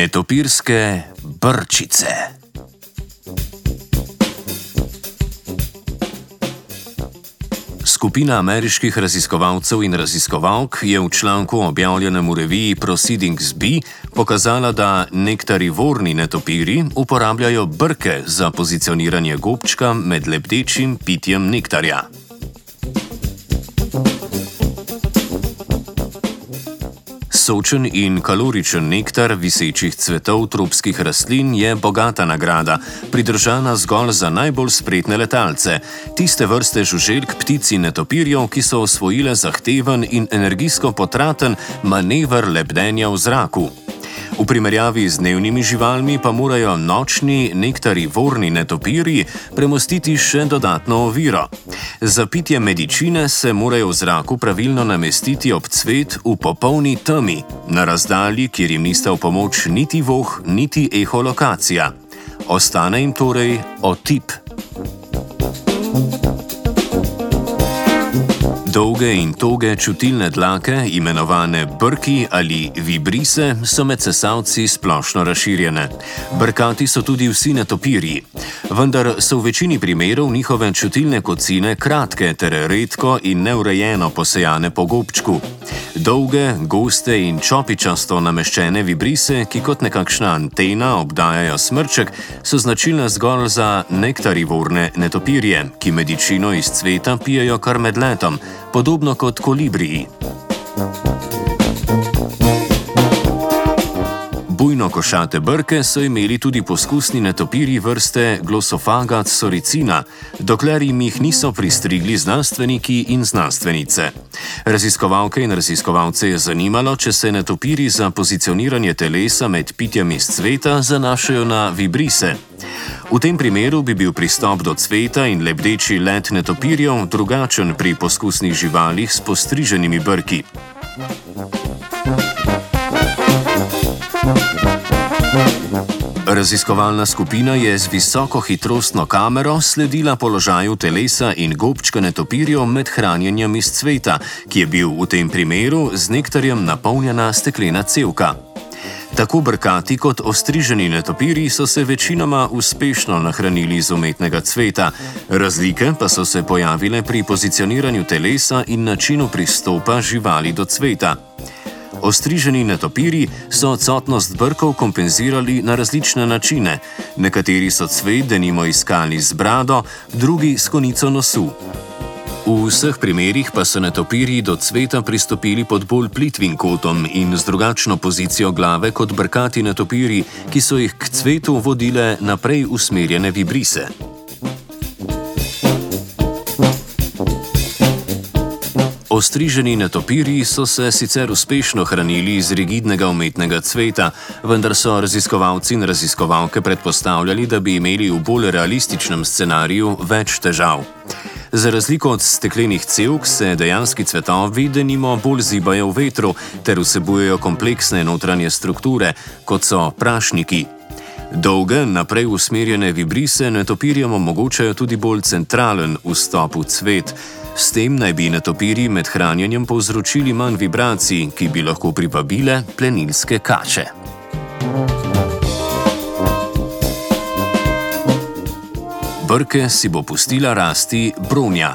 Netopirske brčice. Skupina ameriških raziskovalcev in raziskovalk je v članku objavljenem v reviji Proceedings B pokazala, da nektarivorni netopiri uporabljajo brke za pozicioniranje gobčka med lebdečim pitjem nektarja. Sočen in kaloričen nektar visečih cvetov tropskih rastlin je bogata nagrada, pridržana zgolj za najbolj spretne letalce, tiste vrste žuželk, ptic in netopirjev, ki so osvojile zahteven in energijsko potraten manever lebdenja v zraku. V primerjavi z dnevnimi živalmi pa morajo nočni nektari vorni netopiri premostiti še dodatno oviro. Za pitje medičine se morajo v zraku pravilno namestiti ob cvet v popolni temi, na razdalji, kjer jim nista v pomoč niti voh, niti eholokacija. Ostane jim torej otip. Dolge in toge čutilne dlake, imenovane brki ali vibrise, so med sesalci splošno razširjene. Brkati so tudi vsi netopirji, vendar so v večini primerov njihove čutilne kocine kratke ter redko in neurejeno posejane po gobčku. Dolge, goste in čopičasto nameščene vibrise, ki kot nekakšna antena obdajajo smrček, so značilne zgolj za nektarivorne netopirje, ki medičino iz cveta pijejo kar med letom podobno kot kolibriji. Bujno košate brke so imeli tudi poskusni netopiri vrste Glosophaga soricina, dokler jim jih niso pristrigli znanstveniki in znanstvenice. Raziskovalke in raziskovalce je zanimalo, če se netopiri za pozicioniranje telesa med pitjem iz cveta zanašajo na vibrise. V tem primeru bi bil pristop do cveta in lebdeči let netopirjev drugačen pri poskusnih živalih s postriženimi brki. Raziskovalna skupina je z visoko hitrostno kamero sledila položaju telesa in gobčka netopirjev med hranjenjem iz cveta, ki je bil v tem primeru z nektarjem napolnjena steklena cevka. Tako brkati kot ostriženi netopiri so se večinoma uspešno nahranili iz umetnega cveta, razlike pa so se pojavile pri pozicioniranju telesa in načinu pristopa živali do cveta. Ostriženi netopiri so odsotnost brkov kompenzirali na različne načine. Nekateri so cvet denimo iskali z brado, drugi s konico nosu. V vseh primerih pa so netopiri do cveta pristopili pod bolj plitvim kotom in z drugačno pozicijo glave kot brkati netopiri, ki so jih k cvetu vodile naprej usmerjene vibrise. Ostriženi netopiri so se sicer uspešno hranili iz rigidnega umetnega cveta, vendar so raziskovalci in raziskovalke predpostavljali, da bi imeli v bolj realističnem scenariju več težav. Za razliko od steklenih cevk se dejanski cvetovi denimo bolj zibajo v vetru ter vsebujejo kompleksne notranje strukture, kot so prašniki. Dolge, naprej usmerjene vibrise netopirjem omogočajo tudi bolj centralen vstop v cvet. S tem naj bi netopiri med hranjenjem povzročili manj vibracij, ki bi lahko privabile plenilske kače. Brke si bo pustila rasti bronja.